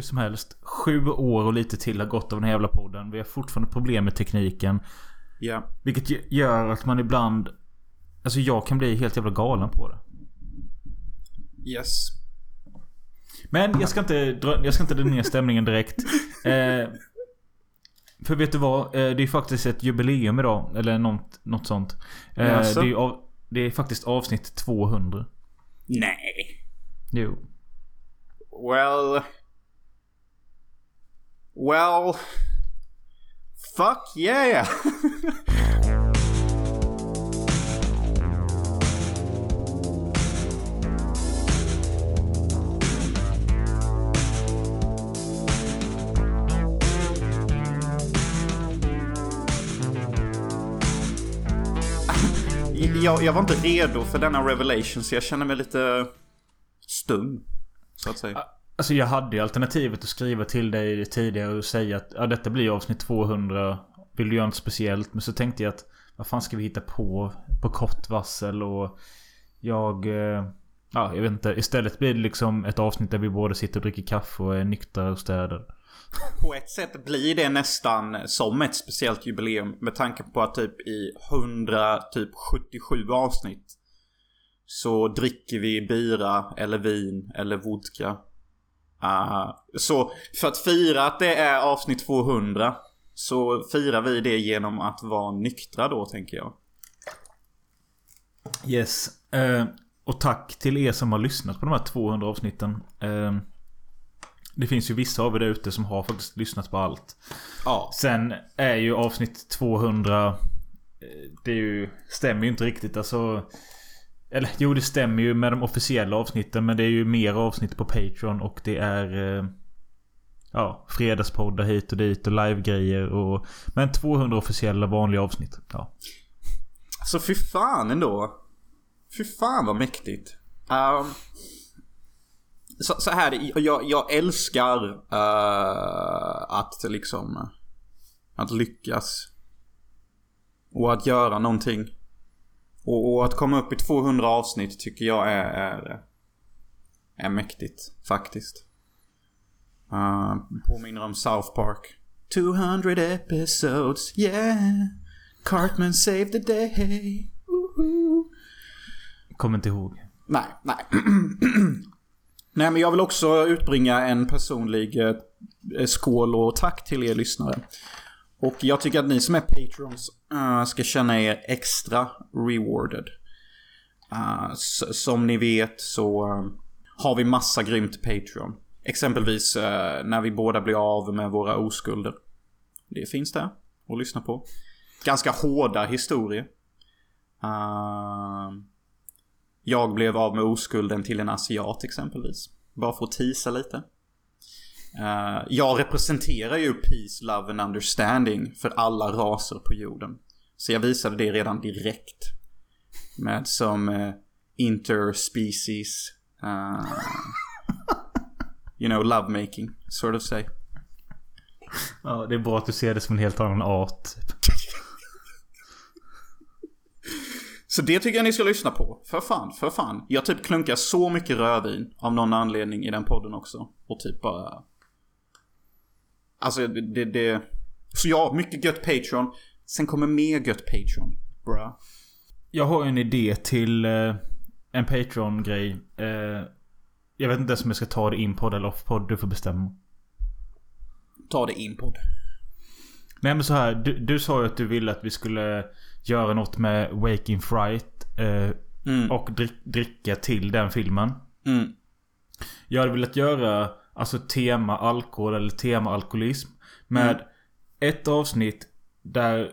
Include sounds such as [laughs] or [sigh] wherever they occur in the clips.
hur som helst. Sju år och lite till har gått av den här jävla podden. Vi har fortfarande problem med tekniken. Ja. Vilket gör att man ibland... Alltså jag kan bli helt jävla galen på det. Yes. Men jag ska inte dra, jag ska inte dra ner stämningen direkt. [laughs] Eh, för vet du vad? Eh, det är faktiskt ett jubileum idag. Eller något, något sånt. Eh, Jaså? det, är av, det är faktiskt avsnitt 200. Nej. Jo. Well... Well... Fuck yeah! jag, jag var inte redo för denna revelation så jag känner mig lite stum. Så att säga. Ah, Alltså jag hade ju alternativet att skriva till dig tidigare och säga att ja, detta blir avsnitt 200. Vill du göra något speciellt? Men så tänkte jag att vad fan ska vi hitta på på kort varsel och jag... Eh, ja, jag vet inte. Istället blir det liksom ett avsnitt där vi både sitter och dricker kaffe och är nyktra och städar. På ett sätt blir det nästan som ett speciellt jubileum med tanke på att typ i 100, typ 77 avsnitt så dricker vi bira eller vin eller vodka. Ah, så för att fira att det är avsnitt 200 så firar vi det genom att vara nyktra då tänker jag. Yes. Eh, och tack till er som har lyssnat på de här 200 avsnitten. Eh, det finns ju vissa av er där ute som har faktiskt lyssnat på allt. Ja. Sen är ju avsnitt 200... eh, Det är ju, stämmer ju inte riktigt alltså. Eller jo det stämmer ju med de officiella avsnitten men det är ju mer avsnitt på Patreon och det är... eh, Ja, fredagspoddar hit och dit och livegrejer och... Men 200 officiella vanliga avsnitt. Ja. Så fy fan ändå. Fy fan vad mäktigt. Um, så, så här, jag, jag älskar uh, att liksom... Att lyckas. Och att göra någonting. Och, och att komma upp i 200 avsnitt tycker jag är, är, är mäktigt. Faktiskt. Uh, påminner om South Park. 200 episodes, yeah. Cartman saved the day. Woohoo. Kommer inte ihåg. Nej, nej. [clears throat] nej, men jag vill också utbringa en personlig eh, skål och tack till er lyssnare. Och jag tycker att ni som är patrons uh, ska känna er extra rewarded. Uh, som ni vet så uh, har vi massa grymt Patreon. Exempelvis när vi båda blir av med våra oskulder. Det finns där att lyssna på. Ganska hårda historier. Uh, jag blev av med oskulden till en asiat exempelvis. Bara för att tisa lite. Eh, jag representerar ju peace, love and understanding för alla raser på jorden. Så jag visade det redan direkt. Med som uh, interspecies. Uh, [laughs] you know, lovemaking, sort of say. Ja, det är bra att du ser det som en helt annan art. Så det tycker jag ni ska lyssna på. För fan, för fan. Jag typ klunkar så mycket rödvin av någon anledning i den podden också. Och typ bara... Alltså det... det. Så ja, mycket gött Patreon. Sen kommer mer gött Patreon. Bra. Jag har en idé till eh, en Patreon-grej. Eh, jag vet inte ens om jag ska ta det in podd eller off podd. Du får bestämma. Ta det in podd. Nej men så här. Du, du sa ju att du ville att vi skulle göra något med Waking Fright. Eh, Mm. och drick, dricka till den filmen. Mm. Jag hade velat göra alltså tema alkohol eller tema alkoholism. Med Mm. ett avsnitt där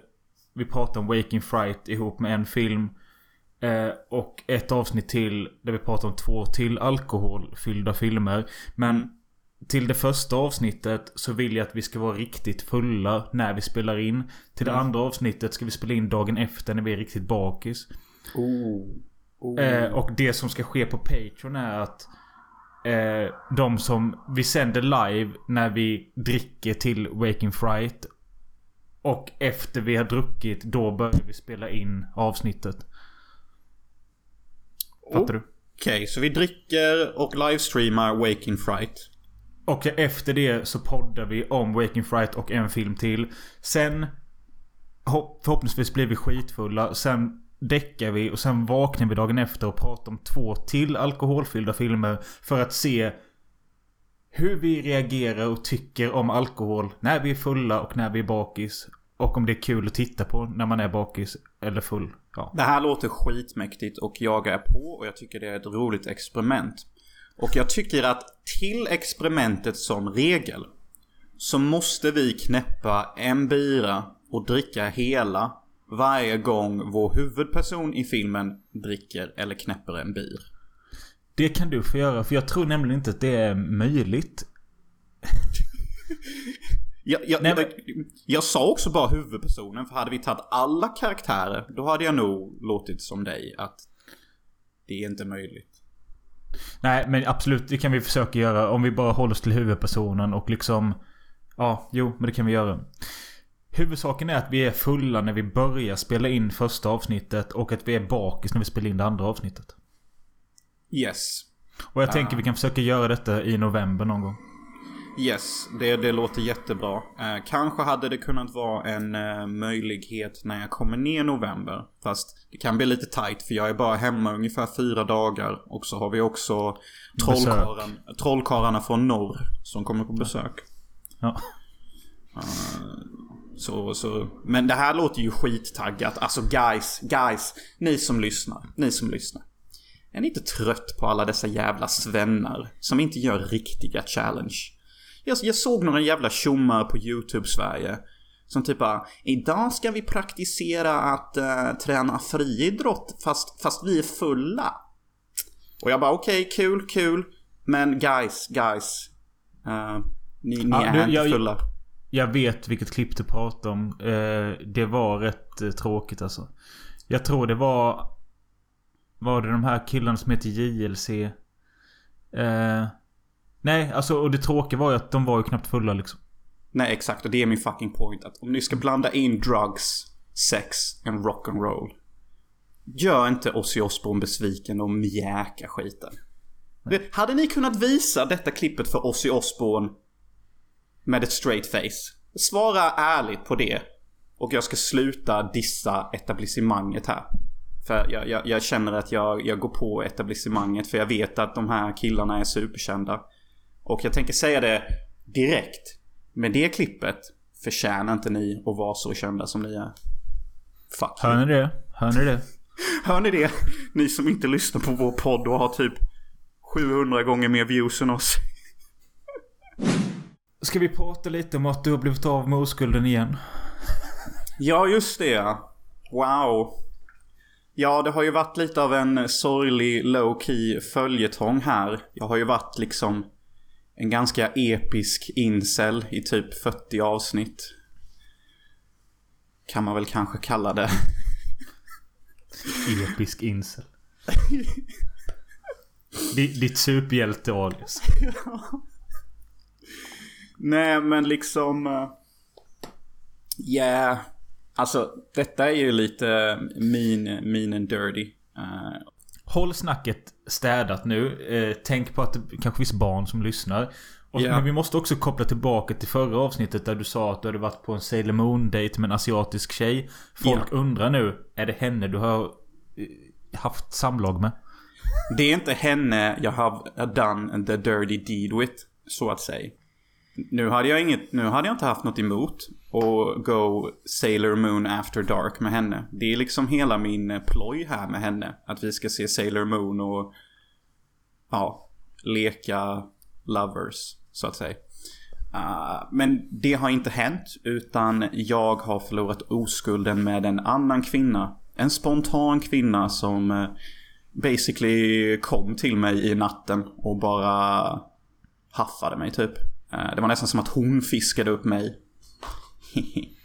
vi pratar om Waking Fright ihop med en film. Eh, och ett avsnitt till där vi pratar om två till alkoholfyllda filmer. Men till det första avsnittet så vill jag att vi ska vara riktigt fulla när vi spelar in. Till det Mm. andra avsnittet ska vi spela in dagen efter när vi är riktigt bakis. Oh. Oh. Eh, och det som ska ske på Patreon är att eh, de som vi sänder live när vi dricker till Waking Fright. Och efter vi har druckit då börjar vi spela in avsnittet. Fattar du? Okej, så vi dricker och livestreamar Waking Fright. Och efter det så poddar vi om Waking Fright och en film till. Sen förhoppningsvis blir vi skitfulla. Sen däckar vi och sen vaknar vi dagen efter och pratar om två till alkoholfyllda filmer. För att se hur vi reagerar och tycker om alkohol när vi är fulla och när vi är bakis. Och om det är kul att titta på när man är bakis eller full. Ja. Det här låter skitmäktigt och jag är på och jag tycker det är ett roligt experiment. Och jag tycker att till experimentet som regel så måste vi knäppa en bira och dricka hela varje gång vår huvudperson i filmen dricker eller knäpper en bir. Det kan du få göra för jag tror nämligen inte att det är möjligt. [laughs] jag, jag, Nej, men... jag, jag, sa också bara huvudpersonen för hade vi tagit alla karaktärer då hade jag nog låtit som dig att det är inte möjligt. Nej men absolut det kan vi försöka göra om vi bara håller oss till huvudpersonen och liksom Ja, jo men det kan vi göra. Huvudsaken är att vi är fulla när vi börjar spela in första avsnittet och att vi är bakis när vi spelar in det andra avsnittet. Yes. Och jag tänker vi kan försöka göra detta i november någon gång. Yes, det, det låter jättebra. Eh, kanske hade det kunnat vara en eh, möjlighet när jag kommer ner i november. Fast det kan bli lite tight för jag är bara hemma ungefär fyra dagar. Och så har vi också trollkarlarna från norr som kommer på besök. Ja. Uh, så, så, men det här låter ju skittaggat. Alltså guys, guys. Ni som lyssnar. Ni som lyssnar. Är ni inte trött på alla dessa jävla svennar som inte gör riktiga challenge? Jag, jag såg några jävla tjommar på YouTube Sverige. Som typ bara, idag ska vi praktisera att uh, träna friidrott fast, fast vi är fulla. Och jag bara okej, okay, kul, kul. Men guys, guys. Uh, ni, ni ja, är du, inte jag, fulla. Jag vet vilket klipp du pratar om. Uh, det var rätt uh, tråkigt alltså. Jag tror det var... Var det de här killarna som heter JLC? Nej, alltså och det tråkiga var ju att de var ju knappt fulla liksom. Nej, exakt. Och det är min fucking point. Att om ni ska blanda in drugs, sex and rock'n'roll. Gör inte Ozzy Osbourne besviken och mjäka skiten. Nej. Hade ni kunnat visa detta klippet för Ozzy Osbourne med ett straight face? Svara ärligt på det. Och jag ska sluta dissa etablissemanget här. För jag, jag, jag känner att jag, jag går på etablissemanget för jag vet att de här killarna är superkända. Och jag tänker säga det direkt. Med det klippet förtjänar inte ni att vara så kända som ni är. Fuck Hör ni det? Hör ni det? [laughs] Hör ni det? Ni som inte lyssnar på vår podd och har typ 700 gånger mer views än oss. [laughs] Ska vi prata lite om att du har blivit av med oskulden igen? [laughs] Ja, just det. Wow. Ja, det har ju varit lite av en sorglig low key följetong här. Jag har ju varit liksom en ganska episk incel i typ 40 avsnitt. Kan man väl kanske kalla det. [laughs] Episk incel. Ditt superhjälte-alias. [laughs] Nej men liksom... Ja. Uh, yeah. Alltså detta är ju lite mean, mean and dirty. Uh, Håll snacket städat nu. Eh, tänk på att det kanske finns barn som lyssnar. Och, yeah. Men vi måste också koppla tillbaka till förra avsnittet där du sa att du hade varit på en Sailor Moon-date med en asiatisk tjej. Folk yeah. undrar nu, är det henne du har eh, haft samlag med? Det är inte henne jag har done the dirty deed with, så att säga. Nu hade jag inget, nu hade jag inte haft något emot att go Sailor Moon After Dark med henne. Det är liksom hela min eh, ploj här med henne. Att vi ska se Sailor Moon och ja, leka lovers, så att säga. Uh, men det har inte hänt, utan jag har förlorat oskulden med en annan kvinna. En spontan kvinna som eh, basically kom till mig i natten och bara haffade mig typ. Uh, det var nästan som att hon fiskade upp mig. [laughs]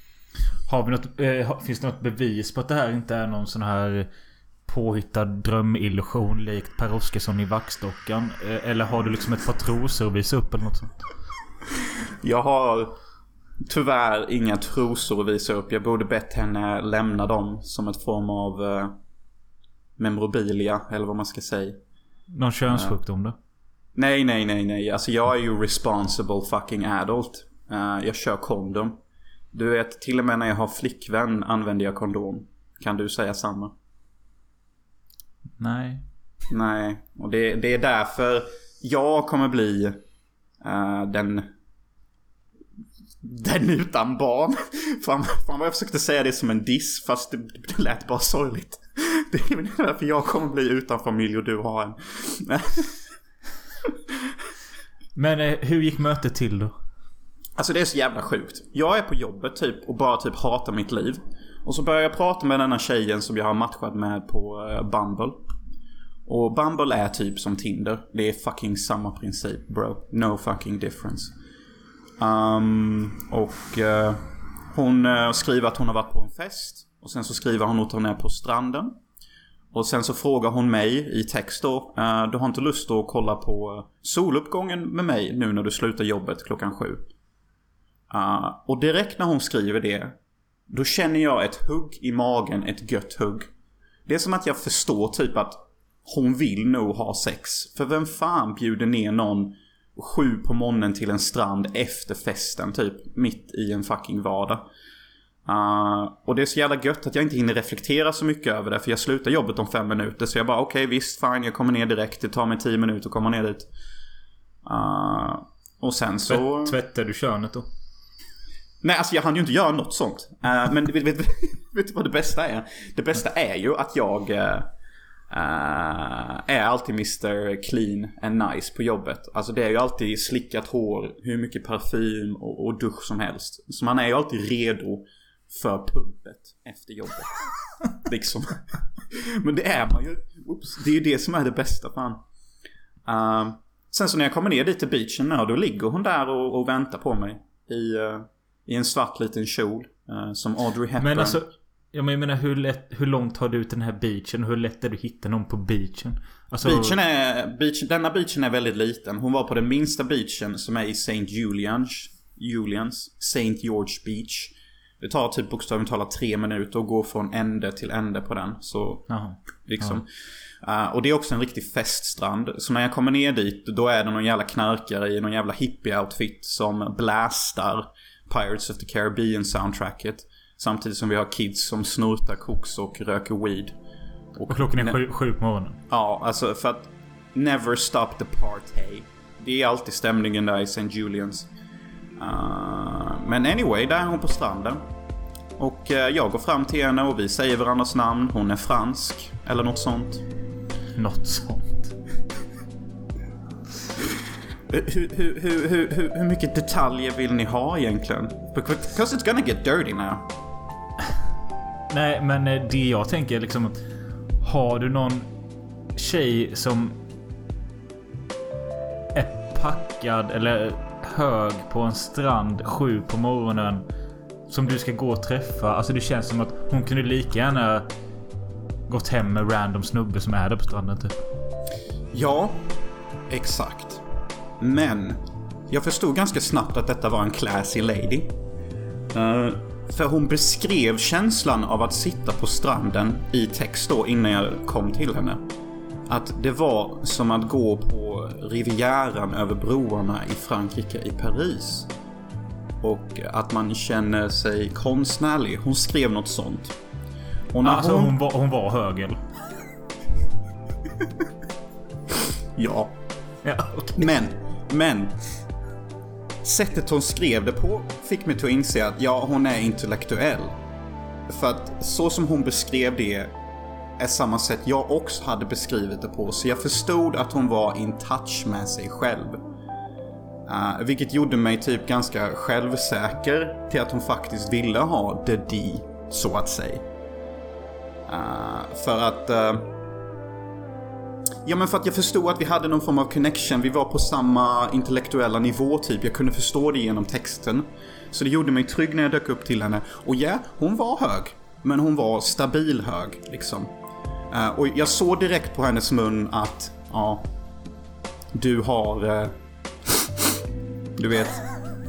Har vi något, eh, finns det något bevis på att det här inte är någon sån här påhittad drömillusion likt Per Oscarsson i Vaxdockan? Eh, eller har du liksom ett par trosor att visa upp eller något sånt? Jag har tyvärr inga trosor att visa upp. Jag borde bett henne lämna dem som ett form av eh, memorabilia eller vad man ska säga. Någon könssjukdom då? Nej, nej, nej, nej. Alltså jag är ju responsible fucking adult. Uh, jag kör kondom. Du vet, till och med när jag har flickvän använder jag kondom. Kan du säga samma? Nej. Nej, och det, det är därför jag kommer bli uh, den... Den utan barn. [laughs] Fan, fan vad jag försökte säga det som en diss fast det, det lät bara sorgligt. [laughs] Det är därför jag kommer bli utan familj och du har en. [laughs] Men eh, hur gick mötet till då? Alltså det är så jävla sjukt. Jag är på jobbet typ och bara typ hatar mitt liv. Och så börjar jag prata med denna tjejen som jag har matchat med på eh, Bumble. Och Bumble är typ som Tinder. Det är fucking samma princip bro. No fucking difference. Um, och uh, hon eh, skriver att hon har varit på en fest. Och sen så skriver hon att hon är på stranden. Och sen så frågar hon mig i text då. Eh, du har inte lust att kolla på eh, soluppgången med mig nu när du slutar jobbet klockan sju? Uh, och direkt när hon skriver det. Då känner jag ett hugg i magen, ett gött hugg. Det är som att jag förstår typ att hon vill nog ha sex. För vem fan bjuder ner någon sju på morgonen till en strand efter festen typ. Mitt i en fucking vardag. Uh, och det är så jävla gött att jag inte hinner reflektera så mycket över det. För jag slutar jobbet om fem minuter. Så jag bara okej okay, visst fine jag kommer ner direkt. Det tar mig tio minuter att komma ner dit. Uh, och sen så... Tvättar du könet då? Nej, alltså jag hann ju inte göra något sånt. Uh, men vet, vet, [laughs] vet du vad det bästa är? Det bästa är ju att jag är alltid Mr Clean and Nice på jobbet. Alltså det är ju alltid slickat hår, hur mycket parfym och, och dusch som helst. Så man är ju alltid redo för pumpet efter jobbet. [laughs] liksom. Men det är man ju. Oops, det är ju det som är det bästa fan. Uh, sen så när jag kommer ner dit till beachen nu, då ligger hon där och, och väntar på mig. I, uh, i en svart liten kjol. Uh, som Audrey Hepburn. Men alltså, jag menar hur, lätt, hur långt har du ut den här beachen? Hur lätt är det att hitta någon på beachen? Alltså... Beachen är, beach, denna beachen är väldigt liten. Hon var på den minsta beachen som är i St. Julians. Julians. St. George Beach. Det tar typ bokstavligt talat tre minuter att gå från ände till ände på den. Så Jaha. liksom. Uh, och det är också en riktig feststrand. Så när jag kommer ner dit, då är det någon jävla knarkare i någon jävla hippie-outfit som blastar Pirates of the Caribbean-soundtracket. Samtidigt som vi har kids som snortar koks och röker weed. Och, och klockan är sju, sju på morgonen. Ja, alltså för att Never stop the party. Det är alltid stämningen där i St. Julians. Uh, men anyway, där är hon på stranden. Och uh, jag går fram till henne och vi säger varandras namn. Hon är fransk. Eller något sånt. Något sånt. Hur, hur, hur, hur, hur mycket detaljer vill ni ha egentligen? Because it's gonna get dirty now. Nej, men eh, det jag tänker liksom... Har du någon tjej som är packad eller hög på en strand sju på morgonen som du ska gå och träffa. Alltså det känns som att hon kunde lika gärna gått hem med random snubbe som är där på stranden typ. Ja, exakt. Men jag förstod ganska snabbt att detta var en classy lady. Uh, för hon beskrev känslan av att sitta på stranden i text då innan jag kom till henne. Att det var som att gå på Rivieran över broarna i Frankrike i Paris. Och att man känner sig konstnärlig. Hon skrev något sånt. Och alltså hon... Hon, var, hon var hög [laughs] ja. ja okay. Men, men. Sättet hon skrev det på fick mig till att inse att ja, hon är intellektuell. För att så som hon beskrev det är samma sätt jag också hade beskrivit det på. Så jag förstod att hon var in touch med sig själv. Uh, vilket gjorde mig typ ganska självsäker till att hon faktiskt ville ha the D, så att säga. Uh, för att... Uh, ja men för att jag förstod att vi hade någon form av connection. Vi var på samma intellektuella nivå typ. Jag kunde förstå det genom texten. Så det gjorde mig trygg när jag dök upp till henne. Och ja, hon var hög. Men hon var stabil hög liksom. Uh, och jag såg direkt på hennes mun att, ja, du har... Uh, du vet,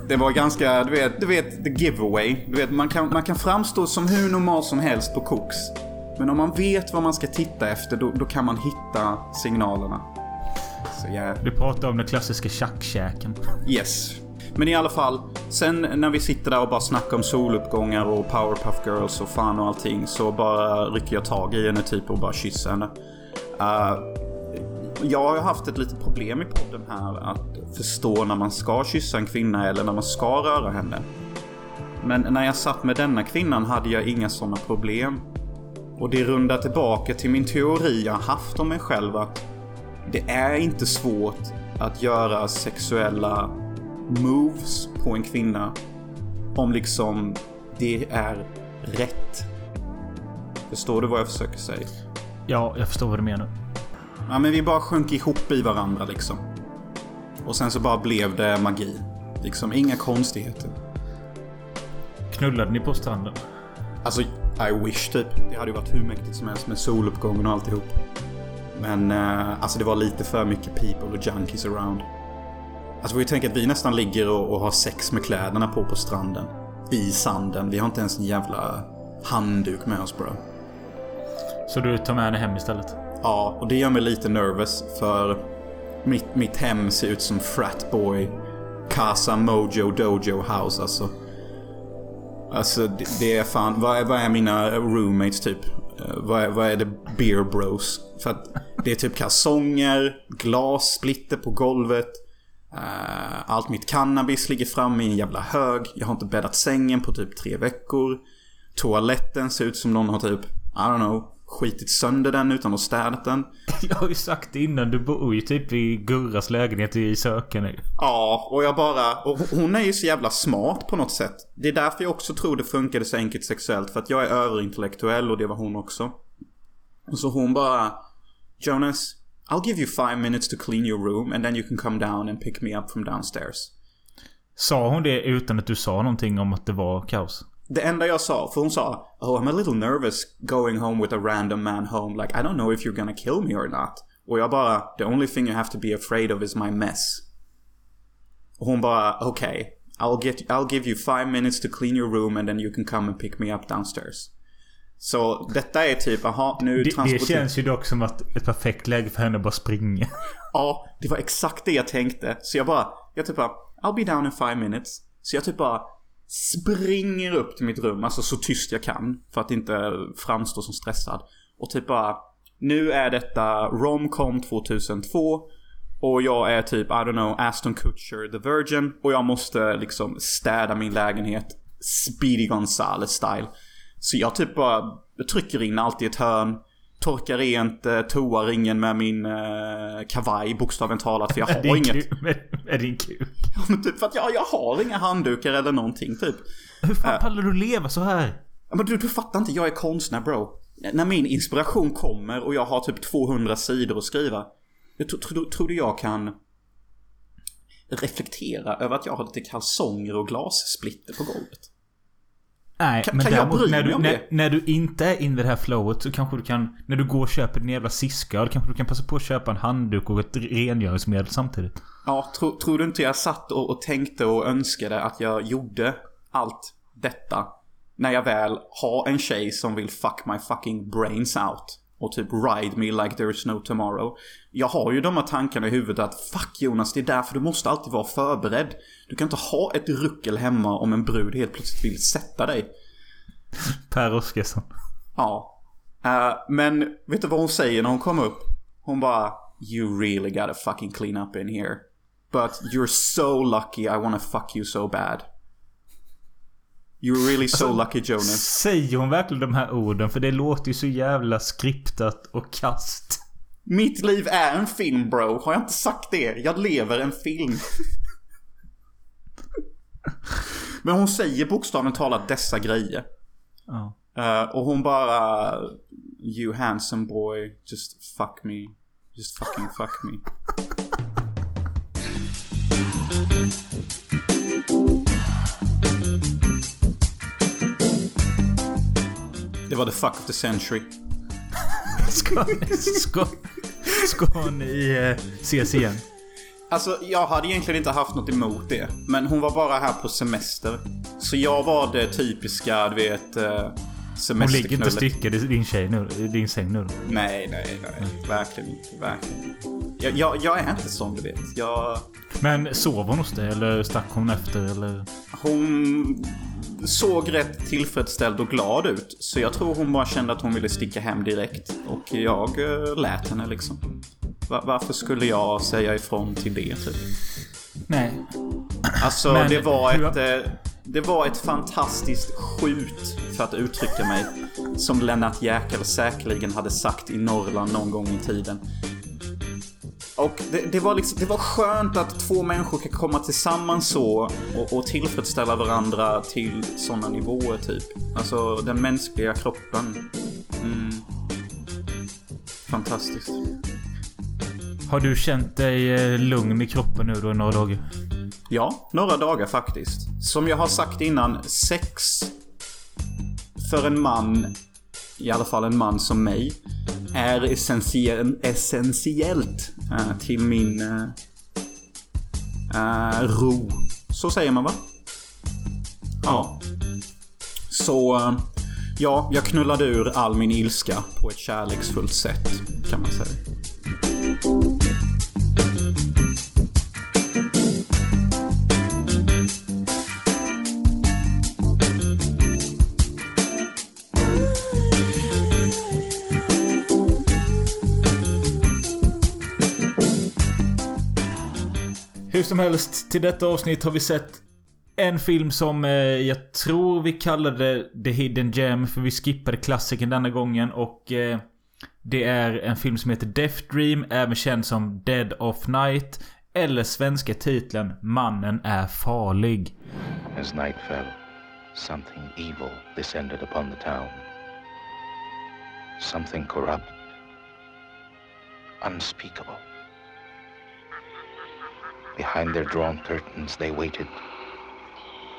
det var ganska, du vet, du vet, the giveaway. Du vet, man kan, man kan framstå som hur normal som helst på koks. Men om man vet vad man ska titta efter, då, då kan man hitta signalerna. Så ja. Du pratar om den klassiska tjackkäken. Yes. Men i alla fall, sen när vi sitter där och bara snackar om soluppgångar och Powerpuff Girls och fan och allting så bara rycker jag tag i henne typ och bara kysser henne. Uh, jag har haft ett litet problem i podden här att förstå när man ska kyssa en kvinna eller när man ska röra henne. Men när jag satt med denna kvinnan hade jag inga sådana problem. Och det rundar tillbaka till min teori jag haft om mig själv att det är inte svårt att göra sexuella moves på en kvinna om liksom det är rätt. Förstår du vad jag försöker säga? Ja, jag förstår vad du menar. Ja, men vi bara sjönk ihop i varandra liksom. Och sen så bara blev det magi. Liksom inga konstigheter. Knullade ni på stranden? Alltså, I wish typ. Det hade ju varit hur mäktigt som helst med soluppgången och alltihop. Men uh, alltså det var lite för mycket people och junkies around. Alltså vi tänker att vi nästan ligger och, och har sex med kläderna på på stranden. I sanden. Vi har inte ens en jävla handduk med oss bro. Så du tar med henne hem istället? Ja, och det gör mig lite nervous för mitt, mitt hem ser ut som fratboy Casa Mojo Dojo House alltså. Alltså det, det är fan, vad är, vad är mina roommates typ? Uh, vad, är, vad är det beer bros? För att det är typ kalsonger, glassplitter på golvet. Uh, allt mitt cannabis ligger framme i en jävla hög. Jag har inte bäddat sängen på typ tre veckor. Toaletten ser ut som någon har typ, I don't know, skitit sönder den utan att städat den. [laughs] Jag har ju sagt det innan, du bor ju typ i Gurras lägenhet i Sökene. Ja, och jag bara... Och hon är ju så jävla smart på något sätt. Det är därför jag också tror det funkade så enkelt sexuellt. För att jag är överintellektuell och det var hon också. Och så hon bara... Jonas, I'll give you five minutes to clean your room and then you can come down and pick me up from downstairs. Sa hon det utan att du sa någonting om att det var kaos? Det enda jag sa, för hon sa Oh I'm a little nervous going home with a random man home. Like I don't know if you're gonna kill me or not. Och jag bara The only thing you have to be afraid of is my mess. Och hon bara okej. Okay, I'll, get, I'll give you five minutes to clean your room and then you can come and pick me up downstairs. Så detta är typ, aha, nu det, det känns ju dock som att ett perfekt läge för henne att bara springa. ja, det var exakt det jag tänkte. Så jag bara, jag typ bara, I'll be down in five minutes. Så jag typ bara springer upp till mitt rum, alltså så tyst jag kan. För att inte framstå som stressad. Och typ bara, nu är detta Romcom 2002. Och jag är typ, I don't know, Aston Kutcher, The Virgin. Och jag måste liksom städa min lägenhet. Speedy Gonzales style. Så jag typ bara trycker in allt i ett hörn. Torkar rent eh, toaringen med min eh, kavaj bokstavligt talat. För jag [laughs] har inget. Med, med din kuk? Ja men typ för att jag, jag har inga handdukar eller någonting typ. Hur fan uh, pallar du leva så här? Men du, du fattar inte, jag är konstnär bro. När min inspiration kommer och jag har typ 200 sidor att skriva. Jag tro, tro, tror du jag kan reflektera över att jag har lite kalsonger och glassplitter på golvet? Nej, kan, men kan däremot jag när, du, om när, det? när du inte är inne i det här flowet så kanske du kan... När du går och köper din jävla Cisköl kanske du kan passa på att köpa en handduk och ett rengöringsmedel samtidigt. Ja, tro, tror du inte jag satt och, och tänkte och önskade att jag gjorde allt detta när jag väl har en tjej som vill fuck my fucking brains out och typ ride me like there's no tomorrow. Jag har ju de här tankarna i huvudet att fuck Jonas, det är därför du måste alltid vara förberedd. Du kan inte ha ett ruckel hemma om en brud helt plötsligt vill sätta dig. Per Oskarsson. Ja. Uh, men vet du vad hon säger när hon kommer upp? Hon bara You really gotta fucking clean up in here. But you're so lucky I wanna fuck you so bad. You're really so alltså, lucky Jonas. Säger hon verkligen de här orden? För det låter ju så jävla skriptat och kast. Mitt liv är en film bro. Har jag inte sagt det? Jag lever en film. Men hon säger bokstavligt talat dessa grejer. Oh. Uh, och hon bara... You handsome boy, just fuck me. Just fucking fuck me. Det var the fuck of the century. [laughs] ska, ska, ska ni eh, ses igen? Alltså jag hade egentligen inte haft något emot det. Men hon var bara här på semester. Så jag var det typiska, du vet, uh, Hon ligger inte styckad i din, tjej nu, din säng nu? Nej, nej, nej. Verkligen inte. Verkligen inte. Jag, jag, jag är inte sån, du vet. Jag... Men sov hon hos dig eller stack hon efter eller? Hon såg rätt tillfredsställd och glad ut. Så jag tror hon bara kände att hon ville sticka hem direkt. Och jag uh, lät henne liksom. Va varför skulle jag säga ifrån till det typ? Nej. Alltså Men, det var ett... Uh, det var ett fantastiskt skjut, för att uttrycka mig. Som Lennart Jäkel säkerligen hade sagt i Norrland någon gång i tiden. Och det, det, var liksom, det var skönt att två människor kan komma tillsammans så och, och tillfredsställa varandra till sådana nivåer typ. Alltså den mänskliga kroppen. Mm. Fantastiskt. Har du känt dig eh, lugn i kroppen nu då i några dagar? Ja, några dagar faktiskt. Som jag har sagt innan, sex för en man, i alla fall en man som mig, är essentiell, essentiellt äh, till min äh, ro. Så säger man va? Ja. Så, ja, jag knullade ur all min ilska på ett kärleksfullt sätt, kan man säga. Hur som helst, till detta avsnitt har vi sett en film som eh, jag tror vi kallade The Hidden Gem för vi skippade klassikern denna gången och eh, det är en film som heter Death Dream, även känd som Dead of Night eller svenska titeln Mannen är farlig. As night fell, something evil descended upon the town. Something corrupt, unspeakable. Behind their drawn curtains they waited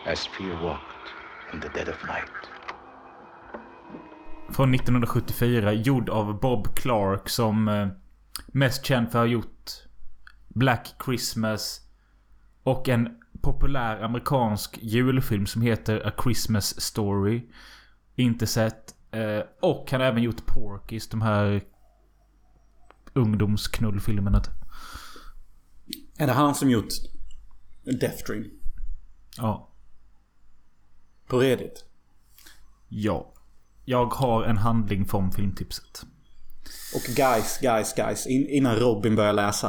as fear walked in the dead of night. Från 1974, gjord av Bob Clark som eh, mest känd för att ha gjort Black Christmas och en populär amerikansk julfilm som heter A Christmas Story. Inte sett. Eh, och han har även gjort Porkis, de här ungdomsknullfilmerna. Typ. Är det han som gjort Death Dream? Ja. På Reddit? Ja. Jag har en handling från filmtipset. Och guys, guys, guys. In, innan Robin börjar läsa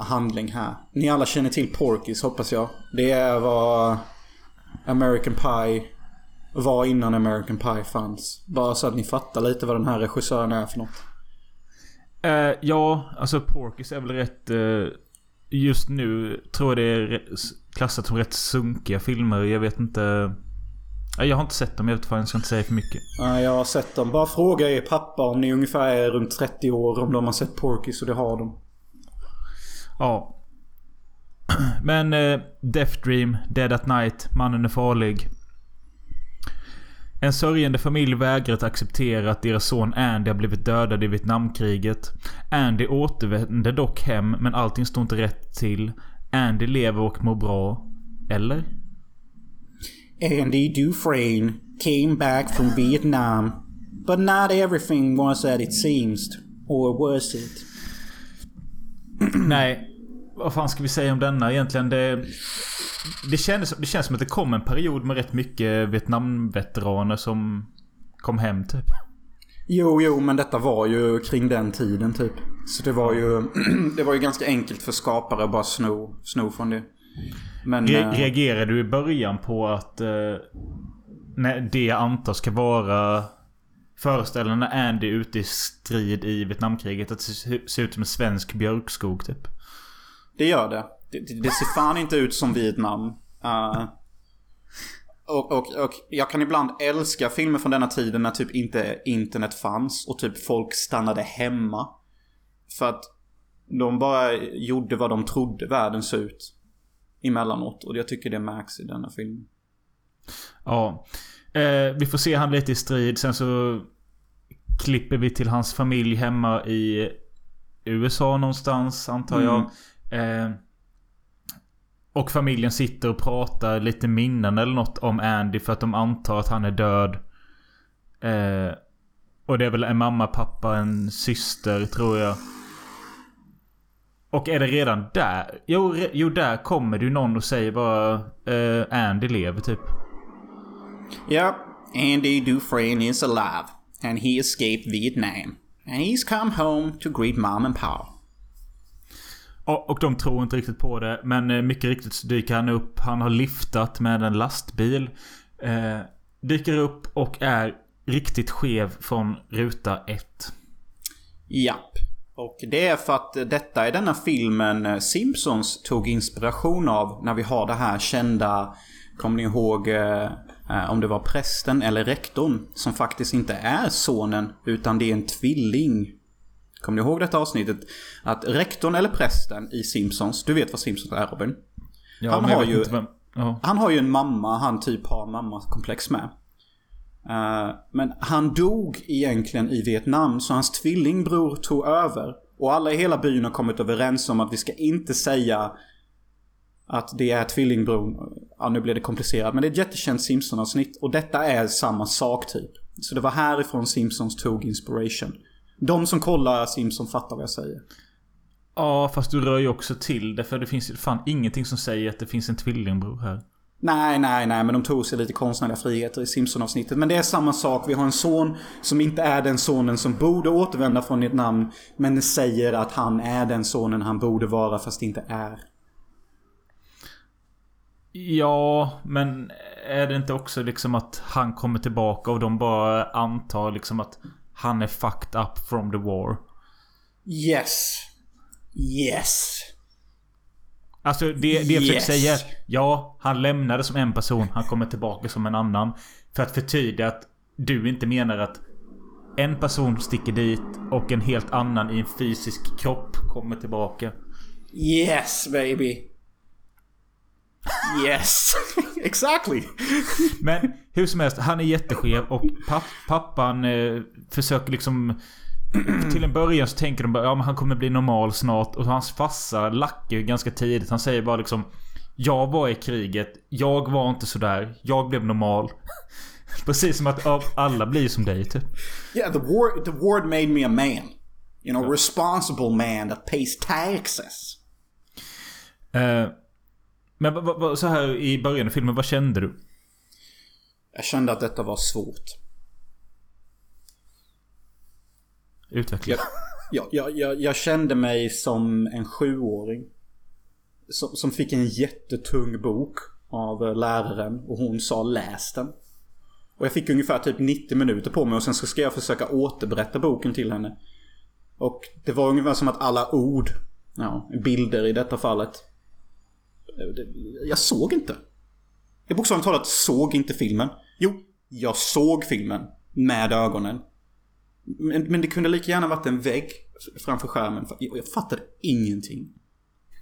handling här. Ni alla känner till Porkis hoppas jag. Det är vad American Pie var innan American Pie fanns. Bara så att ni fattar lite vad den här regissören är för något. Uh, ja, alltså Porkis är väl rätt... Uh just nu tror jag det är klassat som rätt sunkiga filmer. Jag vet inte. Jag har inte sett dem. Jag vet fan, jag ska inte säga för mycket. Nej, jag har sett dem. Bara fråga er pappa om ni ungefär är runt 30 år. Om de har sett Porky, och det har de. Ja. [clears throat] Men eh, Death Dream, Dead at Night, Mannen är farlig. En sörjande familj vägrar att acceptera att deras son Andy har blivit dödad i Vietnamkriget. Andy återvänder dock hem, men allting står inte rätt till. Andy lever och mår bra. Eller? Andy Dufresne came back from Vietnam. But not everything was as it seems. Or was it? Nej. Vad fan ska vi säga om denna egentligen? Det det, kändes, det känns som att det kom en period med rätt mycket Vietnamveteraner som kom hem typ. Jo, jo, men detta var ju kring den tiden typ. Så det var ju, [clears throat] det var ju ganska enkelt för skapare att bara sno, sno från det. Men, Re äh, reagerade du i början på att... Uh, när det jag antar ska vara föreställande Andy ute i strid i Vietnamkriget. Att det ser ut som en svensk björkskog typ. Det gör det. Det, det, ser fan inte ut som Vietnam. Uh, och, och, och jag kan ibland älska filmer från denna tiden när typ inte internet fanns och typ folk stannade hemma. För att de bara gjorde vad de trodde världen såg ut. Emellanåt. Och jag tycker det märks i denna film. Ja. Eh, vi får se han lite i strid. Sen så klipper vi till hans familj hemma i USA någonstans antar jag. Mm. Eh, och familjen sitter och pratar lite minnen eller något om Andy för att de antar att han är död. Eh, och det är väl en mamma, pappa, en syster tror jag. Och är det redan där? Jo, re, jo där kommer det ju någon och säger bara eh, Andy lever typ. Ja, Andy Dufresne is alive. And he escaped Vietnam. And he's come home to greet mom and pa. Och, och de tror inte riktigt på det. Men eh, mycket riktigt så dyker han upp. Han har liftat med en lastbil. Eh, dyker upp och är riktigt skev från ruta 1. Japp. Och det är för att detta är denna filmen eh, Simpsons tog inspiration av när vi har det här kända, kommer ni ihåg eh, eh, om det var prästen eller rektorn som faktiskt inte är sonen utan det är en tvilling. Kommer ni ihåg detta avsnittet? Att rektorn eller prästen i Simpsons, du vet vad Simpsons är Robin? Ja, Han har ju-. Ja. Han har ju en mamma han typ har mammakomplex med. Eh, men han dog egentligen i Vietnam så hans tvillingbror tog över. Och alla i hela byn har kommit överens om att vi ska inte säga att det är tvillingbror. Ja, nu blir det komplicerat. Men det är ett jättekänt Simpson-avsnitt. Och detta är samma sak typ. Så det var härifrån Simpsons tog inspiration. De som kollar Simpson fattar vad jag säger. ja, fast du rör ju också till det. För det finns ju fan ingenting som säger att det finns en tvillingbror här. Nej, nej, nej, men de tog sig lite konstnärliga friheter i Simpson-avsnittet. Men det är samma sak. Vi har en son som inte är den sonen som borde återvända från ett namn. Men säger att han är den sonen han borde vara fast inte är. Ja, men är det inte också liksom att han kommer tillbaka och de bara antar liksom att han är fucked up from the war? Yes. Yes. Alltså det, det jag försöker Yes. säga är, Ja, han lämnade som en person. Han kommer tillbaka som en annan. För att förtydliga att du inte menar att en person sticker dit och en helt annan i en fysisk kropp kommer tillbaka. Yes, baby. Yes. [laughs] exactly. Men hur som helst, han är jätteskev och papp, pappan eh, försöker liksom... [clears throat] Till en början så tänker de bara ja men han kommer bli normal snart. Och hans farsa lackar ju ganska tidigt. Han säger bara liksom... Jag var i kriget. Jag var inte sådär. Jag blev normal. [laughs] Precis som att ja, alla blir som dig typ. Yeah, the war, the war made me a man. You know, responsible man that pays taxes. Eh, men så här i början av filmen, vad kände du? Jag kände att detta var svårt. Utveckla. Jag, jag, jag, jag, kände mig som en sjuåring. Som, som fick en jättetung bok av läraren och hon sa läs den. Och jag fick ungefär typ 90 minuter på mig och sen så ska jag försöka återberätta boken till henne. Och det var ungefär som att alla ord, ja, bilder i detta fallet. Eh, Jag såg inte. Jag bokstavligt talat såg inte filmen. Jo, jag såg filmen med ögonen. Men, men det kunde lika gärna varit en vägg framför skärmen. Jag fattade ingenting.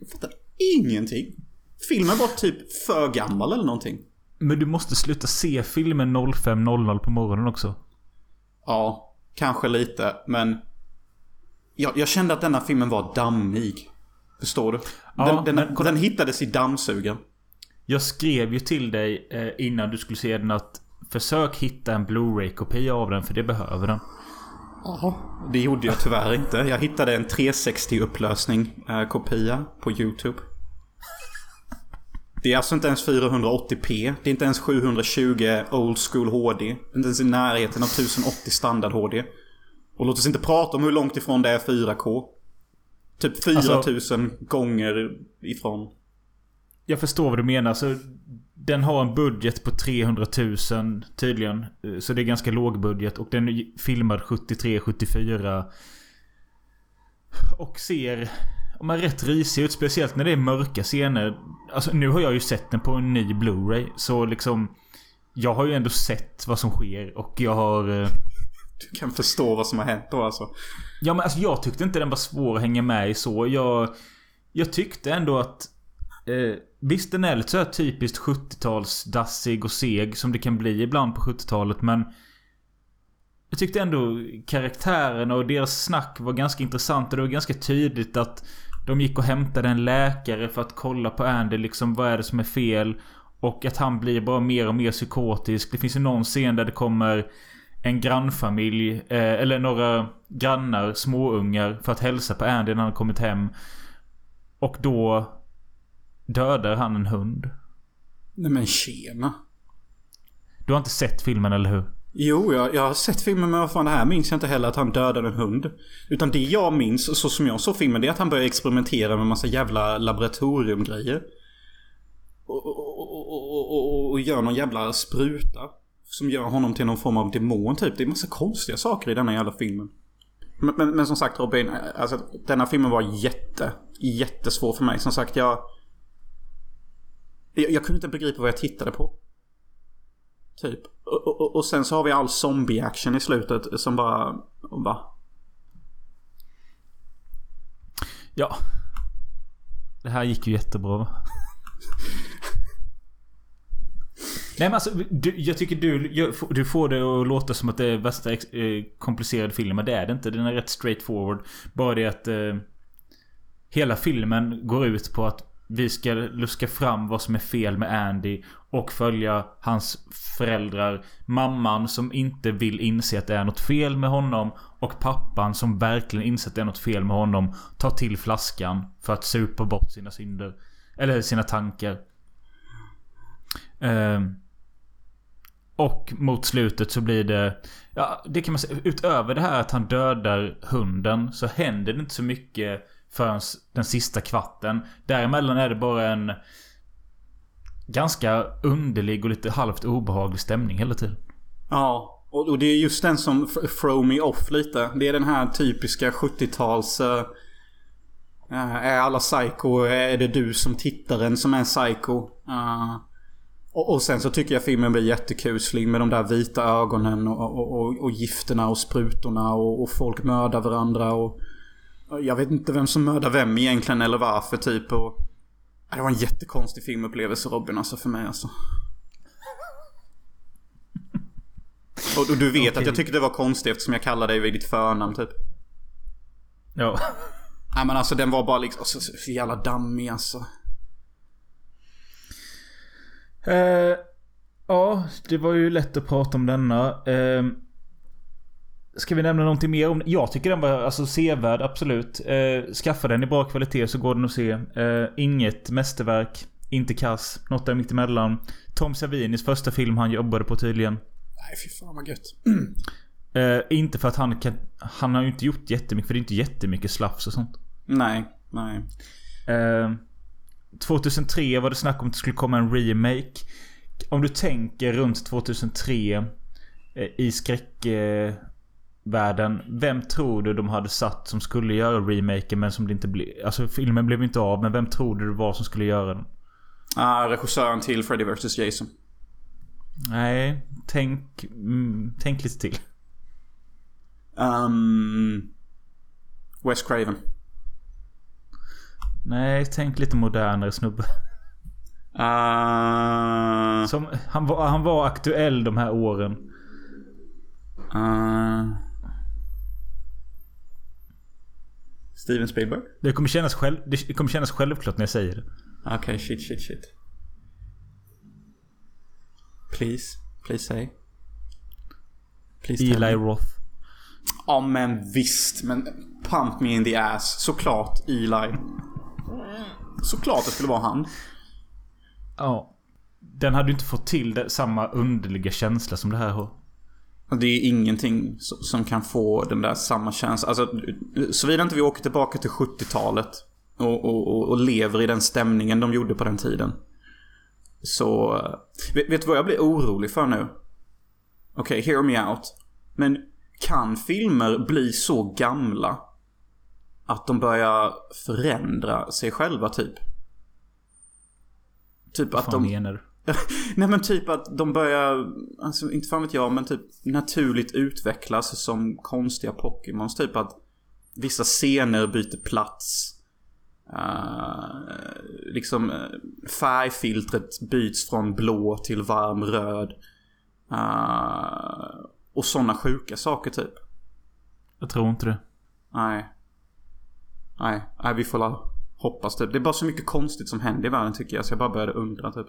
Jag fattade ingenting. Filmen var typ för gammal eller någonting. Men du måste sluta se filmen 05.00 på morgonen också. Ja, kanske lite, men... Jag, jag kände att denna filmen var dammig. Förstår du? Ja, den, den, men den hittades i dammsugaren. Jag skrev ju till dig eh, innan du skulle se den att Försök hitta en Blu-ray-kopia av den för det behöver den. Det gjorde jag tyvärr inte. Jag hittade en 360 upplösning eh, kopia på YouTube. Det är alltså inte ens 480p. Det är inte ens 720 old school HD. Det är inte ens i närheten av 1080 standard HD. Och låt oss inte prata om hur långt ifrån det är 4K. Typ 4000 gånger ifrån. Jag förstår vad du menar. Så den har en budget på 300 000 tydligen. Eh, Så det är ganska låg budget. Och den är filmad 73-74. Och ser... Om man rätt risig ut. Speciellt när det är mörka scener. Alltså nu har jag ju sett den på en ny Blu-ray. Så liksom... Jag har ju ändå sett vad som sker och jag har... Du kan förstå vad som har hänt då alltså. Ja men alltså jag tyckte inte den var svår att hänga med i så. Jag... Jag tyckte ändå att... Eh, visst den är lite så här typiskt 70-talsdassig och seg som det kan bli ibland på 70-talet men... Jag tyckte ändå karaktärerna och deras snack var ganska intressant och det var ganska tydligt att de gick och hämtade en läkare för att kolla på Andy liksom vad är det som är fel. Och att han blir bara mer och mer psykotisk. Det finns ju någon scen där det kommer en grannfamilj, eh, eller några grannar, småungar, för att hälsa på Andy när han kommit hem. Och då dödar han en hund. Nej men tjena. Du har inte sett filmen, eller hur? Jo, jag, jag har sett filmen men vad fan det här minns jag inte heller att han dödade en hund. Utan det jag minns, så som jag såg filmen, det är att han började experimentera med massa jävla laboratoriumgrejer. Och, och, och, och, och, och gör någon jävla spruta. Som gör honom till någon form av demon typ. Det är massa konstiga saker i denna jävla filmen. Men, men, men som sagt Robin, alltså denna filmen var jätte, jättesvår för mig. Som sagt jag... Jag, jag kunde inte begripa vad jag tittade på. Typ. Och, och, och sen så har vi all zombie-action i slutet som bara... Va? Ja. Det här gick ju jättebra [laughs] men alltså, du, jag tycker du, du får det att låta som att det är värsta eh, komplicerade filmen. Men det är det inte. Den är rätt straight forward. Bara det att eh, hela filmen går ut på att vi ska luska fram vad som är fel med Andy och följa hans föräldrar. Mamman som inte vill inse att det är något fel med honom. Och pappan som verkligen inser att det är något fel med honom. Tar till flaskan för att supa bort sina synder. Eller sina tankar. Um, och mot slutet så blir det... Ja, det kan man säga. Utöver det här att han dödar hunden så händer det inte så mycket förrän den sista kvarten. Däremellan är det bara en ganska underlig och lite halvt obehaglig stämning hela tiden. Ja, och det är just den som throw me off lite. Det är den här typiska 70-tals... Uh, eh, eh, är alla psycho? Är det du som tittaren som är psycho? Uh, och, och, sen så tycker jag filmen blir jättekuslig med de där vita ögonen och, och, och, och gifterna och sprutorna och, och folk mördar varandra och... Jag vet inte vem som mördar vem egentligen eller varför typ och... Det var en jättekonstig filmupplevelse Robin alltså för mig alltså. Och, och du vet okay. att jag tyckte det var konstigt eftersom jag kallade dig vid ditt förnamn typ. Ja. Nej men alltså den var bara liksom så, så jävla dammig alltså. Uh, ja, det var ju lätt att prata om denna. Uh, Ska vi nämna någonting mer om Jag tycker den var alltså sevärd, absolut. Eh, skaffa den i bra kvalitet så går den att se. Eh, inget mästerverk. Inte kass. Något där mittemellan. Tom Savinis första film han jobbade på tydligen. Nej, fy fan vad gött. Eh, inte för att han kan... Han har ju inte gjort jättemycket, för det är inte jättemycket slafs och sånt. Nej, nej. 2003 eh, var det snack om att det skulle komma en remake. Om du tänker runt 2003 eh, i skräck världen. Vem tror du de hade satt som skulle göra remaken men som det inte blev... Alltså filmen blev inte av men vem tror du det var som skulle göra den? Ah, regissören till Freddy vs Jason. Nej, tänk... Mm, tänk lite till. Um, Wes Craven. Nej, tänk lite modernare snubbe. Uh... Som, han, var, han var aktuell de här åren. Uh... Steven Spielberg? Det kommer kännas, själv, det kommer kännas självklart när jag säger det. Okej, okay, shit, shit, shit. Please, please say. Please Eli Roth. Ja men visst, men pump me in the ass. Såklart Eli. Såklart det skulle vara han. Ja. Den hade ju inte fått till det, samma underliga känsla som det här har. Det är ingenting som kan få den där samma känsla. Alltså, såvida inte vi åker tillbaka till 70-talet. Och, och, och, lever i den stämningen de gjorde på den tiden. Så... Vet, vet du vad jag blir orolig för nu? Okej, okay, hear me out. Men kan filmer bli så gamla att de börjar förändra sig själva typ? Typ Vad att de... menar du? [laughs] Nej men typ att de börjar, alltså inte fan vet jag, men typ naturligt utvecklas som konstiga Pokémons. Typ att vissa scener byter plats. Uh, liksom uh, färgfiltret byts från blå till varm röd. Uh, och sådana sjuka saker typ. Jag tror inte det. Nej. Nej, nej vi får la hoppas typ. Det är bara så mycket konstigt som händer i världen tycker jag. Så jag bara började undra typ.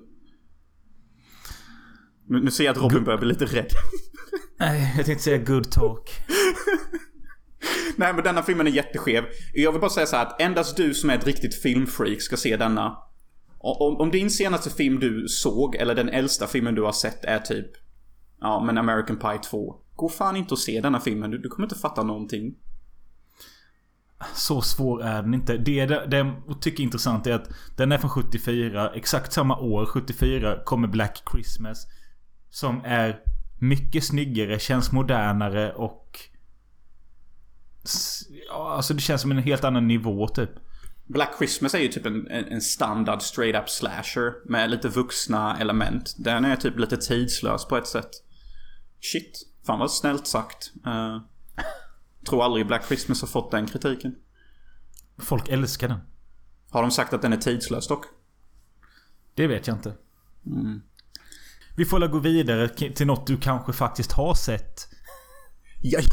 Nu, nu ser jag att Robin börjar bli lite rädd. [laughs] Nej, jag tänkte säga good talk. Nej men denna filmen är jätteskev. Jag vill bara säga så här att endast du som är ett riktigt filmfreak ska se denna. Om, om din senaste film du såg, eller den äldsta filmen du har sett är typ... Ja, men American Pie 2. Gå fan inte och se denna filmen. Du, du kommer inte fatta någonting. Så svår är den inte. Det, det, det jag tycker är intressant är att den är från 74. Exakt samma år, 74, kommer Black Christmas. Som är mycket snyggare, känns modernare och... Ja, alltså det känns som en helt annan nivå typ. Black Christmas är ju typ en, en standard straight up slasher med lite vuxna element. Den är typ lite tidslös på ett sätt. Shit. Fan vad snällt sagt. Uh, tror aldrig Black Christmas har fått den kritiken. Folk älskar den. Har de sagt att den är tidslös dock? Det vet jag inte. Mm. Vi får gå vidare till något du kanske faktiskt har sett. Ja. [laughs]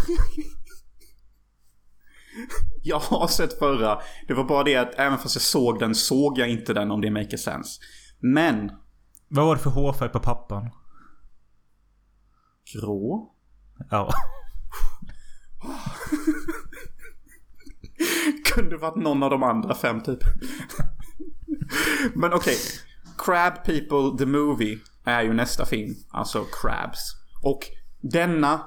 Jag har sett förra. Det var bara det att även fast jag såg den såg jag inte den om det maker sense. Men. Vad var det för hårfärg på pappan? Grå? Ja. [laughs] [laughs] Kunde varit någon av de andra fem typ. Men okej. Okay. Crab People the Movie är ju nästa film. Alltså Crabs. Och denna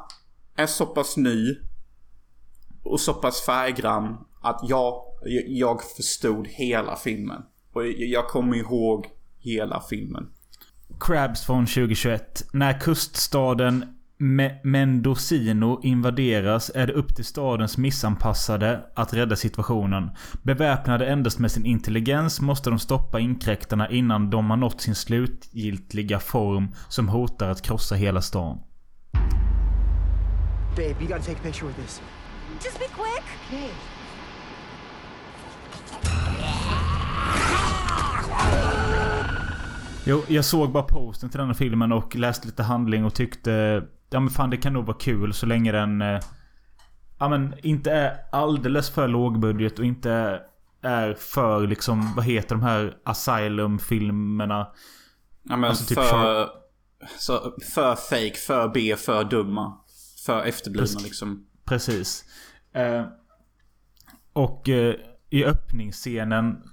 är så pass ny och så pass färggrann att jag, jag förstod hela filmen. Och jag kommer ihåg hela filmen. Crabs från 2021. När kuststaden Me Mendocino invaderas är det upp till stadens missanpassade att rädda situationen. Beväpnade endast med sin intelligens måste de stoppa inkräktarna innan de har nått sin slutgiltiga form som hotar att krossa hela stan. Babe, you gotta take a picture with this. Just be quick! Okay. Jo, jag såg bara posten till den här filmen och läste lite handling och tyckte... Ja men fan det kan nog vara kul så länge den... Eh, ja men inte är alldeles för lågbudget och inte är för liksom... Vad heter de här Asylum-filmerna? Ja men alltså, typ för... Så, för fake, för B, för dumma. För efterblivna Precis. liksom. Precis. Eh, och eh, i öppningsscenen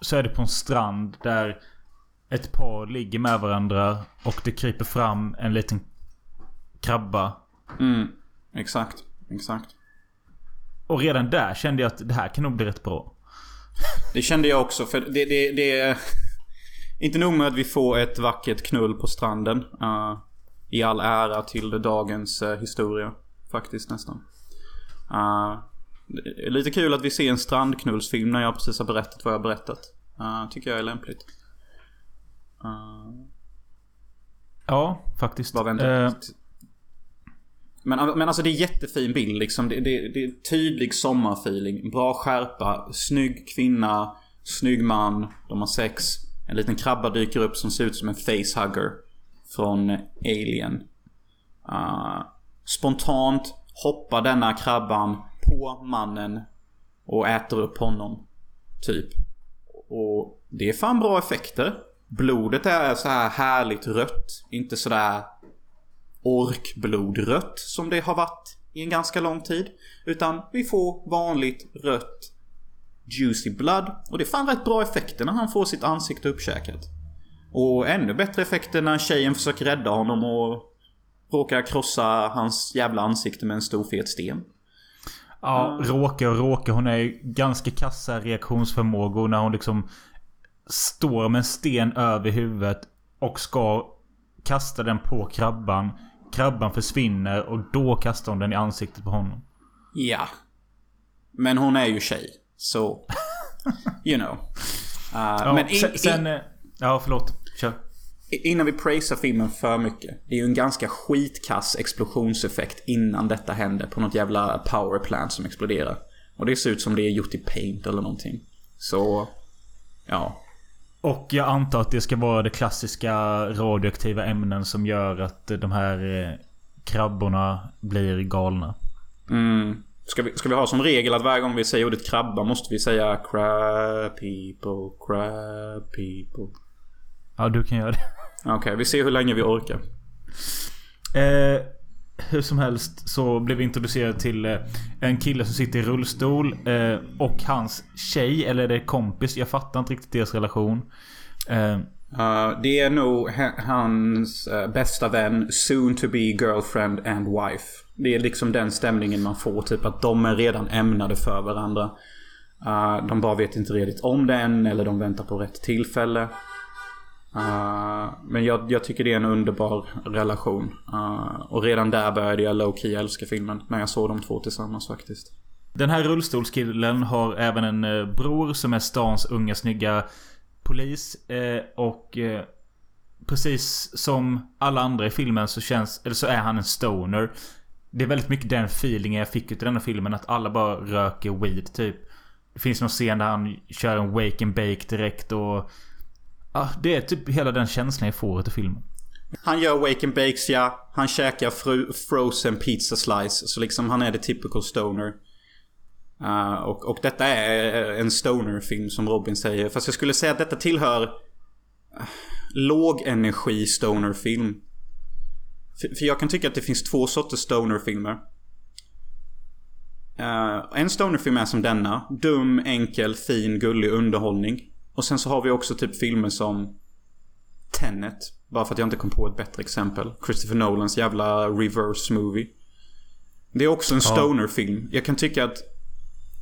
så är det på en strand där ett par ligger med varandra och det kryper fram en liten krabba. Mm, exakt. Exakt. Och redan där kände jag att det här kan nog bli rätt bra. Det kände jag också för det, det, det är... [laughs] Inte nog med att vi får ett vackert knull på stranden. Uh, I all ära till dagens uh, historia. Faktiskt nästan. Uh, lite kul att vi ser en strandknullsfilm när jag precis har berättat vad jag har berättat. Tycker jag är lämpligt. Ja, faktiskt. Bara vänta. Men, men alltså det är jättefin bild liksom. Det, det, det är tydlig sommarfeeling. Bra skärpa. Snygg kvinna. Snygg man. De har sex. En liten krabba dyker upp som ser ut som en facehugger. Från Alien. Uh, spontant hoppar denna krabban på mannen och äter upp honom. Typ. Och det är fan bra effekter. Blodet är så här härligt rött. Inte sådär orkblodrött som det har varit i en ganska lång tid. Utan vi får vanligt rött juicy blood. Och det är fan rätt bra effekter när han får sitt ansikte uppkäkat. Och ännu bättre effekter när tjejen försöker rädda honom och råkar krossa hans jävla ansikte med en stor fet sten. Ja, råkar och råkar. Hon är ganska kassa reaktionsförmågor när hon liksom står med en sten över huvudet och ska kasta den på krabban. Krabban försvinner och då kastar hon den i ansiktet på honom. Ja. Men hon är ju tjej. Så... you know. Uh, ja, men sen, sen... Eh, ja, förlåt. Kör. Innan vi praisar filmen för mycket. Det är ju en ganska skitkass explosionseffekt innan detta händer på något jävla powerplant som exploderar. Och det ser ut som det är gjort i paint eller någonting. Så... Ja. Och jag antar att det ska vara det klassiska radioaktiva ämnen som gör att de här eh, krabborna blir galna. Mm. Ska vi, ska vi ha som regel att varje gång vi säger ordet krabba måste vi säga crab people, crab people. Ja, du kan göra det. Okej, okay, vi ser hur länge vi orkar. Eh, hur som helst så blev vi introducerade till eh, en kille som sitter i rullstol. Eh, och hans tjej, eller är det kompis? Jag fattar inte riktigt deras relation. Uh, det är nog hans uh, bästa vän, soon to be girlfriend and wife. Det är liksom den stämningen man får. Typ att de är redan ämnade för varandra. Uh, de bara vet inte redigt om det än eller de väntar på rätt tillfälle. Uh, men jag, jag tycker det är en underbar relation. Uh, och redan där började jag low-key älska filmen. När jag såg de två tillsammans faktiskt. Den här rullstolskillen har även en eh, bror som är stans unga snygga polis. Eh, och eh, precis som alla andra i filmen så känns, eller så är han en stoner. Det är väldigt mycket den feelingen jag fick ut i denna filmen. Att alla bara röker weed typ. Det finns någon scen där han kör en wake and bake direkt och... Ja, det är typ hela den känslan jag får utav filmen. Han gör wake and bakes ja. Han käkar fro frozen pizza slice. Så liksom han är the typical stoner. Uh, och, och detta är eh, en stoner-film som Robin säger. Fast jag skulle säga att detta tillhör uh, lågenergi stoner-film. För, för jag kan tycka att det finns två sorters stoner-filmer. Uh, en stoner-film är som denna. Dum, enkel, fin, gullig underhållning. Och sen så har vi också typ filmer som Tenet. Bara för att jag inte kom på ett bättre exempel. Christopher Nolans jävla reverse movie. Det är också en stoner-film. Jag kan tycka att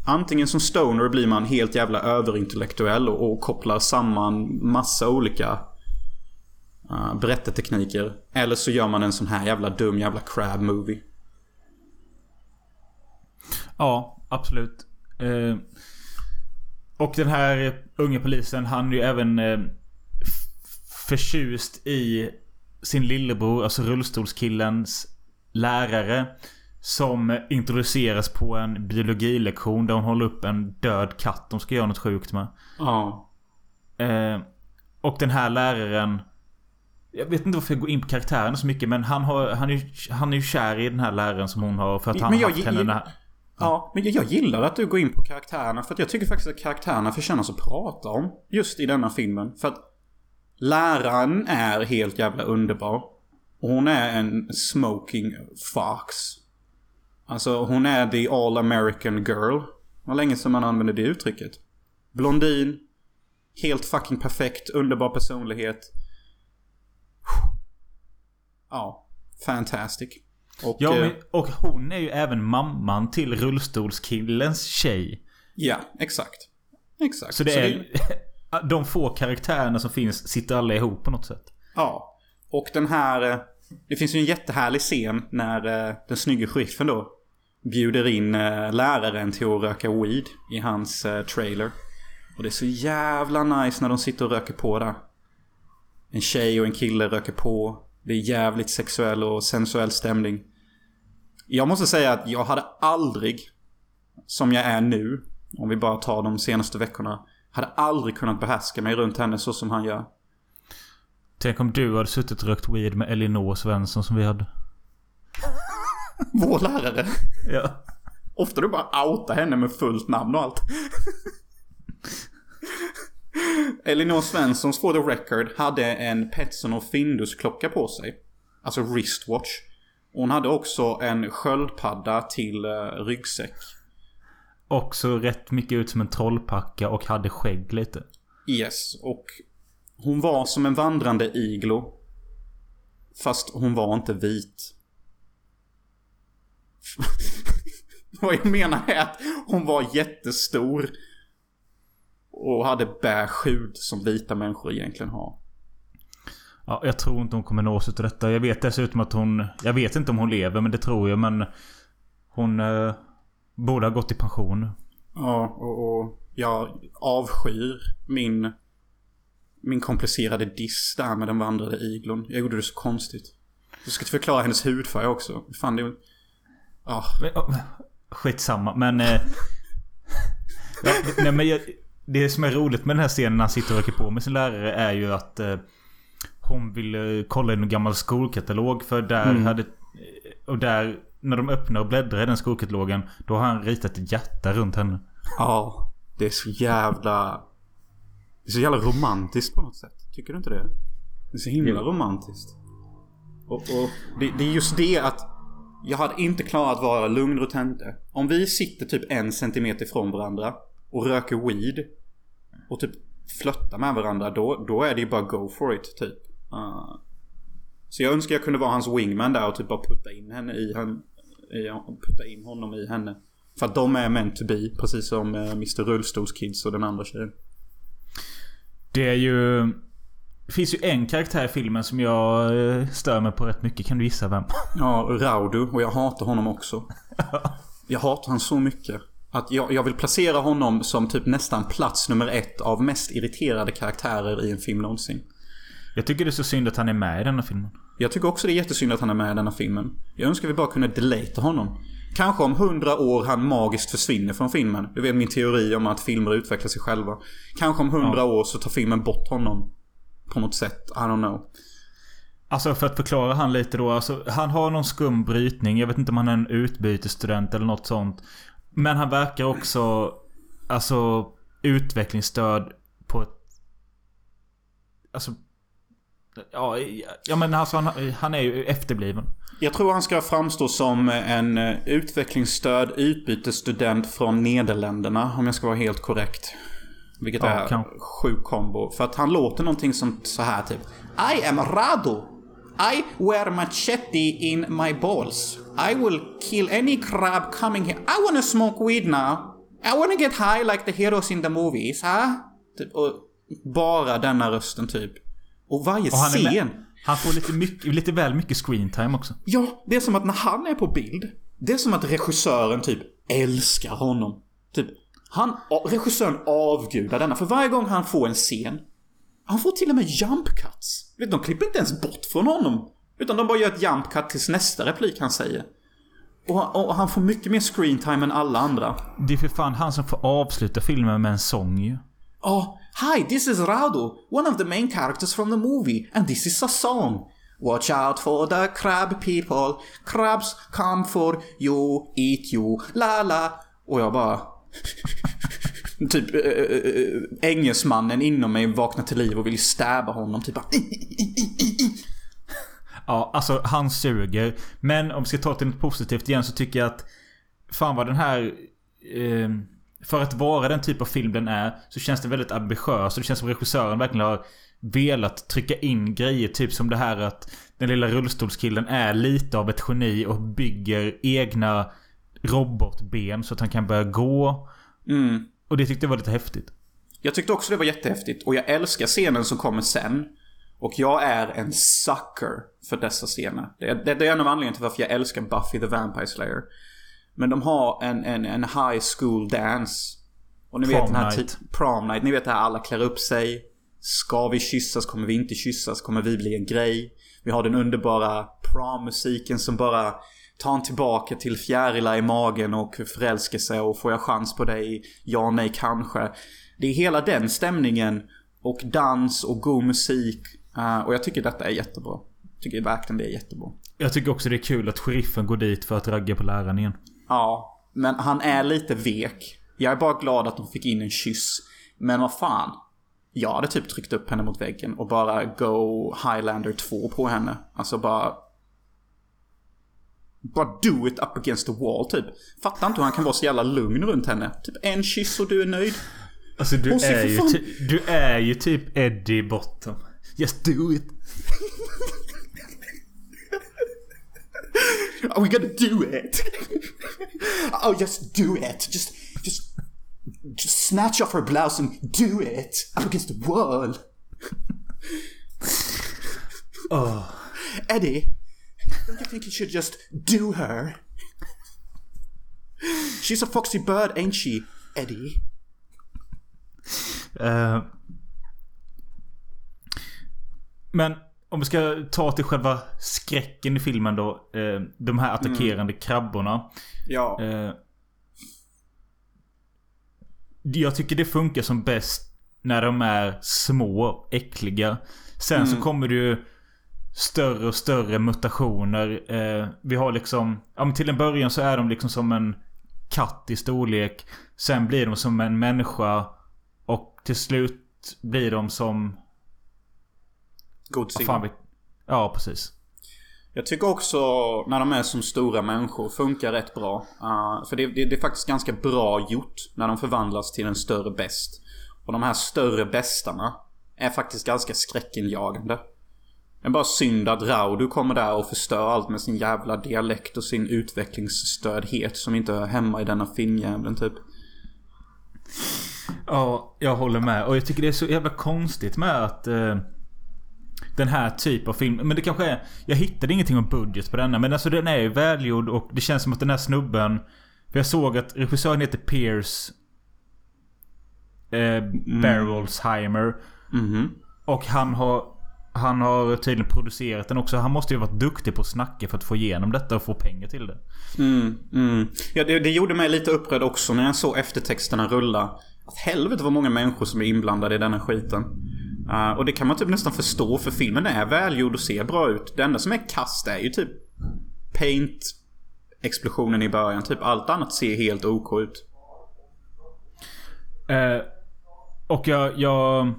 Antingen som stoner blir man helt jävla överintellektuell och, och kopplar samman massa olika uh, berättartekniker. Eller så gör man en sån här jävla dum jävla crab movie. Ja, absolut. Eh, och den här unga polisen, han är ju även eh, förtjust i sin lillebror, alltså rullstolskillens lärare. Som introduceras på en biologilektion där hon håller upp en död katt de ska göra något sjukt med. Ja. Eh, och den här läraren... Jag vet inte varför jag går in på karaktären så mycket men han, har, han, är, ju- han är ju kär i den här läraren som hon har för att han har jag haft henne gi- när, Ja, men jag- gillar att du går in på karaktärerna för att jag tycker faktiskt att karaktärerna förtjänar att prata om. Just i denna filmen. För att läraren är helt jävla underbar. Och hon är en smoking fox. Alltså hon är the all American girl. Det var länge sedan man använde det uttrycket. Blondin. Helt fucking perfekt, underbar personlighet. Ja, fantastic. Och, Ja, eh, men, och hon är ju även mamman till rullstolskillens tjej. Ja, exakt. Exakt. Så det är... [laughs] De få karaktärerna som finns sitter alla ihop på något sätt. Ja. Och den här... eh, Det finns ju en jättehärlig scen när eh, den snygga sheriffen då bjuder in eh, läraren till att röka weed i hans eh, trailer. Och det är så jävla nice när de sitter och röker på där. En tjej och en kille röker på. Det är jävligt sexuell och sensuell stämning. Jag måste säga att jag hade aldrig, som jag är nu, om vi bara tar de senaste veckorna, hade aldrig kunnat behärska mig runt henne så som han gör. Tänk om du hade suttit och rökt weed med Elinor Svensson som vi hade. [laughs] Vår lärare. Ja. Ofta du bara outar henne med fullt namn och allt. Elinor Svenssons for the record hade en Petson och Findus klocka på sig. Alltså wristwatch. Hon hade också en sköldpadda till uh, ryggsäck. Också rätt mycket ut som en trollpacka och hade skägg lite. Yes, och hon var som en vandrande iglo. Fast hon var inte vit. [laughs] Vad jag menar är att hon var jättestor. Och hade hud som vita människor egentligen har. Ja, jag tror inte hon kommer nås utav detta. Jag vet dessutom att hon... Jag vet inte om hon lever men det tror jag men... Hon... Eh, borde ha gått i pension. Ja, och, och jag avskyr min... Min komplicerade diss där med den vandrade iglon. Jag gjorde det så konstigt. Jag ska förklara hennes hudfärg också. Fan det... Ja. Men, oh, skitsamma men... Eh, [laughs] ja, nej men jag, Det som är roligt med den här scenen när han sitter och röker på med sin lärare är ju att... Eh, hon vill eh, kolla i en gammal skolkatalog för där Mm. hade... Och där... När de öppnar och bläddrar i den skolkatalogen Då har han ritat ett hjärta runt henne. Ja, det är så jävla... Det är så jävla romantiskt på något sätt. Tycker du inte det? Det är så himla romantiskt. Och, och det, det är just det att Jag hade inte klarat att vara lugn henne. Om vi sitter typ en centimeter ifrån varandra och röker weed och typ flörtar med varandra då, då är det ju bara go for it typ. Uh, så jag önskar jag kunde vara hans wingman där och typ bara putta in henne i, i putta in honom i henne. För att de är meant to be, precis som uh, Mr Rullstolskids och den andra tjejen. Det är ju... Det finns ju en karaktär i filmen som jag eh, stör mig på rätt mycket. Kan du gissa vem? Ja, Raudu. Och jag hatar honom också. [laughs] Jag hatar honom så mycket. Att jag, jag vill placera honom som typ nästan plats nummer ett av mest irriterade karaktärer i en film någonsin. Jag tycker det är så synd att han är med i denna filmen. Jag tycker också det är jättesynd att han är med i denna filmen. Jag önskar vi bara kunde delata honom. Kanske om hundra år han magiskt försvinner från filmen. Du vet min teori om att filmer utvecklar sig själva. Kanske om hundra ja. år så tar filmen bort honom. På något sätt. I don't know. Alltså för att förklara han lite då. Alltså, han har någon skum brytning. Jag vet inte om han är en utbytesstudent eller något sånt. Men han verkar också... Alltså utvecklingsstöd på ett... Alltså... Ja, ja men alltså han, han är ju efterbliven. Jag tror han ska framstå som en utvecklingsstöd utbytesstudent från Nederländerna. Om jag ska vara helt korrekt. Vilket ja, är kan. sjuk kombo. För att han låter någonting som så här typ. I am Rado. I wear machete in my balls. I will kill any crab coming here. I wanna smoke weed now. I wanna get high like the heroes in the movies, huh? Typ, och bara denna rösten typ. Och varje och han scen. Han får lite, mycket, lite väl mycket screentime också. Ja, det är som att när han är på bild. Det är som att regissören typ älskar honom. Typ, han, regissören avgudar denna. För varje gång han får en scen. Han får till och med jump cuts. De klipper inte ens bort från honom. Utan de bara gör ett jump cut tills nästa replik han säger. Och, och han får mycket mer screen time än alla andra. Det är för fan han som får avsluta filmen med en sång ju. Oh, hi, this is Rado, one of the main characters from the movie, and this is a song. Watch out for the crab people. Crabs come for you, eat you, la la. Och jag bara... [laughs] typ äh, engelsmannen inom mig vaknar till liv och vill stäba honom. Typ bara... [laughs] Ja, alltså han suger. Men om vi ska ta till något positivt igen så tycker jag att... Fan vad den här... Eh, för att vara den typ av film den är så känns det väldigt ambitiös. Och det känns som regissören verkligen har velat trycka in grejer. Typ som det här att den lilla rullstolskillen är lite av ett geni och bygger egna robotben så att han kan börja gå. Mm. Och det tyckte jag var lite häftigt. Jag tyckte också det var jättehäftigt. Och jag älskar scenen som kommer sen. Och jag är en sucker för dessa scener. Det är, det, det är en av anledningarna till varför jag älskar Buffy the Vampire Slayer. Men de har en, en, en high school dance. Och ni prom vet den här night. Prom night. Ni vet det här alla klär upp sig. Ska vi kyssas? Kommer vi inte kyssas? Kommer vi bli en grej? Vi har den underbara prom-musiken som bara tar en tillbaka till fjärilar i magen och förälskelse och får jag chans på dig? Ja, nej, kanske. Det är hela den stämningen och dans och god musik. Uh, och jag tycker detta är jättebra. Jag tycker verkligen det är jättebra. Jag tycker också det är kul att sheriffen går dit för att ragga på läraren igen. Ja, men han är lite vek. Jag är bara glad att de fick in en kyss. Men vad fan. Jag hade typ tryckt upp henne mot väggen och bara go Highlander 2 på henne. Alltså bara... Bara do it up against the wall typ. Fattar inte hur han kan vara så jävla lugn runt henne. Typ en kyss och du är nöjd. Alltså du, är ju, du är ju typ Eddie Bottom. Just do it. Are we gonna do it? oh, just do it. Just, just, just snatch off her blouse and do it up against the wall. oh, Eddie, don't you think you should just do her? She's a foxy bird, ain't she, Eddie? Uh, men om vi ska ta till själva skräcken i filmen då. Eh, de här attackerande mm. krabborna. Ja. Eh, jag tycker det funkar som bäst när de är små, äckliga. Sen mm. så kommer det ju större och större mutationer. Eh, vi har liksom... Ja men till en början så är de liksom som en katt i storlek. Sen blir de som en människa. Och till slut blir de som Godzilla. Ja, precis. Jag tycker också när de är som stora människor funkar rätt bra. Uh, för det, det, det, är faktiskt ganska bra gjort när de förvandlas till en större bäst. Och de här större bästarna är faktiskt ganska skräckinjagande. Det är bara synd att Raudu kommer där och förstör allt med sin jävla dialekt och sin utvecklingsstödhet som inte hör hemma i denna filmjäveln typ. Ja, jag håller med. Och jag tycker det är så jävla konstigt med att... Eh, den här typen av film. Men det kanske är... Jag hittade ingenting om budget på denna. Men alltså den är ju välgjord och det känns som att den här snubben... För jag såg att regissören heter Pierce... Eh, Barrelsheimer. Mhm. Och han har... Han har tydligen producerat den också. Han måste ju varit duktig på att snacka för att få igenom detta och få pengar till det. Mm, mm. Ja, det, det gjorde mig lite upprörd också när jag såg eftertexterna rulla. Att helvete vad många människor som är inblandade i denna skiten. Uh, och det kan man typ nästan förstå för filmen är välgjord och ser bra ut. Det enda som är kast är ju typ paint explosionen i början. Typ allt annat ser helt OK ut. Eh, och jag, jag...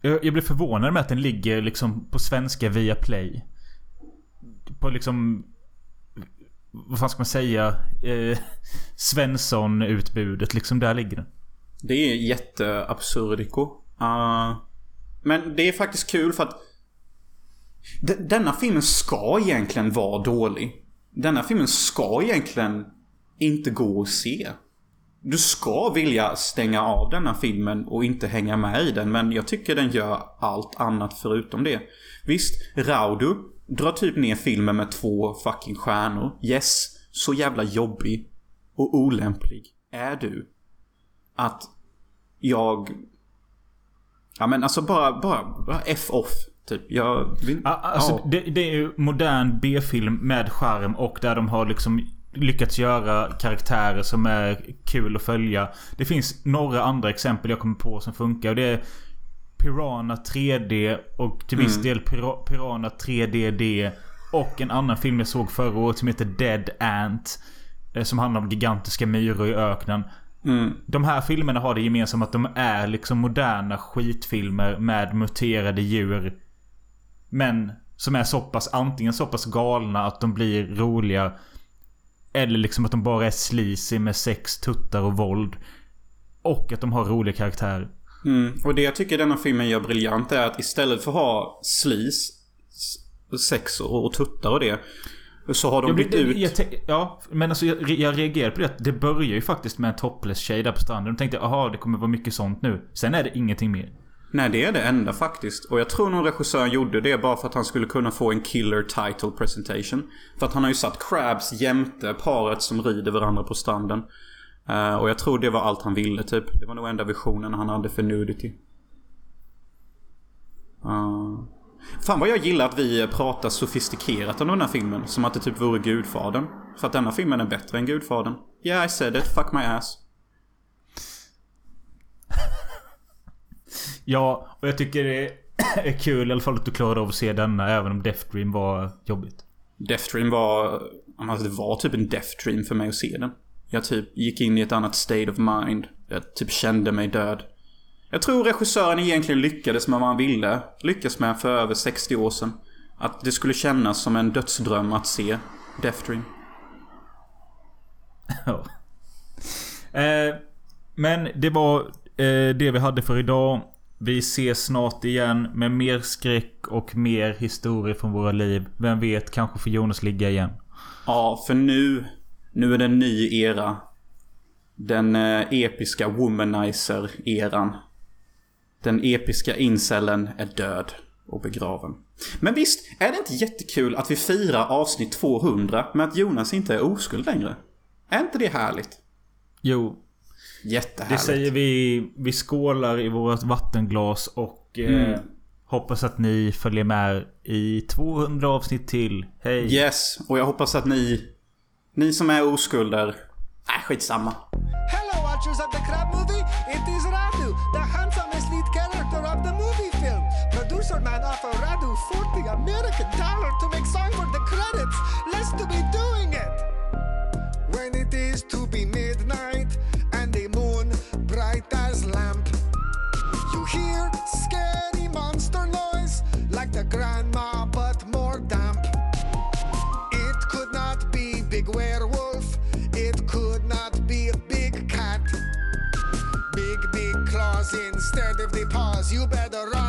Jag jag blev förvånad med att den ligger liksom på svenska via play. På liksom... Vad fan ska man säga? Eh, Svensson-utbudet liksom. Där ligger den. Det är jätteabsurdiko. Uh, men det är faktiskt kul för att denna filmen ska egentligen vara dålig. Denna filmen ska egentligen inte gå att se. Du ska vilja stänga av denna filmen och inte hänga med i den men jag tycker den gör allt annat förutom det. Visst, Raudu drar typ ner filmen med två fucking stjärnor. Yes, så jävla jobbig och olämplig är du. Att jag... Ja men alltså bara, bara, bara F off. Typ. Jag vill... Alltså, ja. det, det är ju modern B-film med charm och där de har liksom lyckats göra karaktärer som är kul att följa. Det finns några andra exempel jag kommer på som funkar. Och det är Piranha 3D och till viss Mm. del Pira- Piranha 3DD. Och en annan film jag såg förra året som heter Dead Ant. eh, Som handlar om gigantiska myror i öknen. Mm. De här filmerna har det gemensamt att de är liksom moderna skitfilmer med muterade djur. Men som är så pass, antingen så pass galna att de blir roliga. Eller liksom att de bara är sleazy med sex, tuttar och våld. Och att de har roliga karaktärer. Mm. Och det jag tycker denna filmen gör briljant är att istället för att ha slis, sex och, och tuttar och det. Så har de Jag, bytt ut... jag, ja, men alltså jag, jag reagerar på det att det börjar ju faktiskt med en topless tjej där på stranden. Och tänkte aha det kommer vara mycket sånt nu. Sen är det ingenting mer. Nej, det är det enda faktiskt. Och jag tror nog regissören gjorde det bara för att han skulle kunna få en killer title presentation. För att han har ju satt Crabs jämte paret som rider varandra på stranden. Eh, och jag tror det var allt han ville typ. Det var nog enda visionen han hade för nudity. Uh. Fan vad jag gillar att vi pratar sofistikerat om den här filmen. Som att det typ vore Gudfadern. För att denna filmen är bättre än Gudfadern. Yeah I said it, fuck my ass. [laughs] Ja, och jag tycker det är [clears throat] kul i alla fall att du klarade av att se denna även om Death Dream var jobbigt. Death Dream var... Alltså det var typ en Death Dream för mig att se den. Jag typ gick in i ett annat state of mind. Jag typ kände mig död. Jag tror regissören egentligen lyckades med vad han ville. Lyckas med för över 60 år sedan. Att det skulle kännas som en dödsdröm att se Death Dream. [laughs] Ja. Eh, men det var eh, det vi hade för idag. Vi ses snart igen med mer skräck och mer historier från våra liv. Vem vet, kanske får Jonas ligga igen. Ja, för nu... Nu är det en ny era. Den eh, episka womanizer-eran. Den episka incelen är död och begraven. Men visst, är det inte jättekul att vi firar avsnitt 200 med att Jonas inte är oskuld längre? Är inte det härligt? Jo, Jättehärligt. det säger vi. Vi skålar i vårt vattenglas och eh, Mm. hoppas att ni följer med i 200 avsnitt till. Hej! Yes, och jag hoppas att ni... Ni som är oskulder... Äh, skitsamma. Hello, watchers of the Crab Movie. It is Radu, producer man offer Radu 40 American dollar to make song for the credits, less to be doing it. When it is to be midnight and the moon bright as lamp, you hear scary monster noise like the grandma but more damp. It could not be big werewolf, it could not be a big cat. Big, big claws instead of the paws, you better run.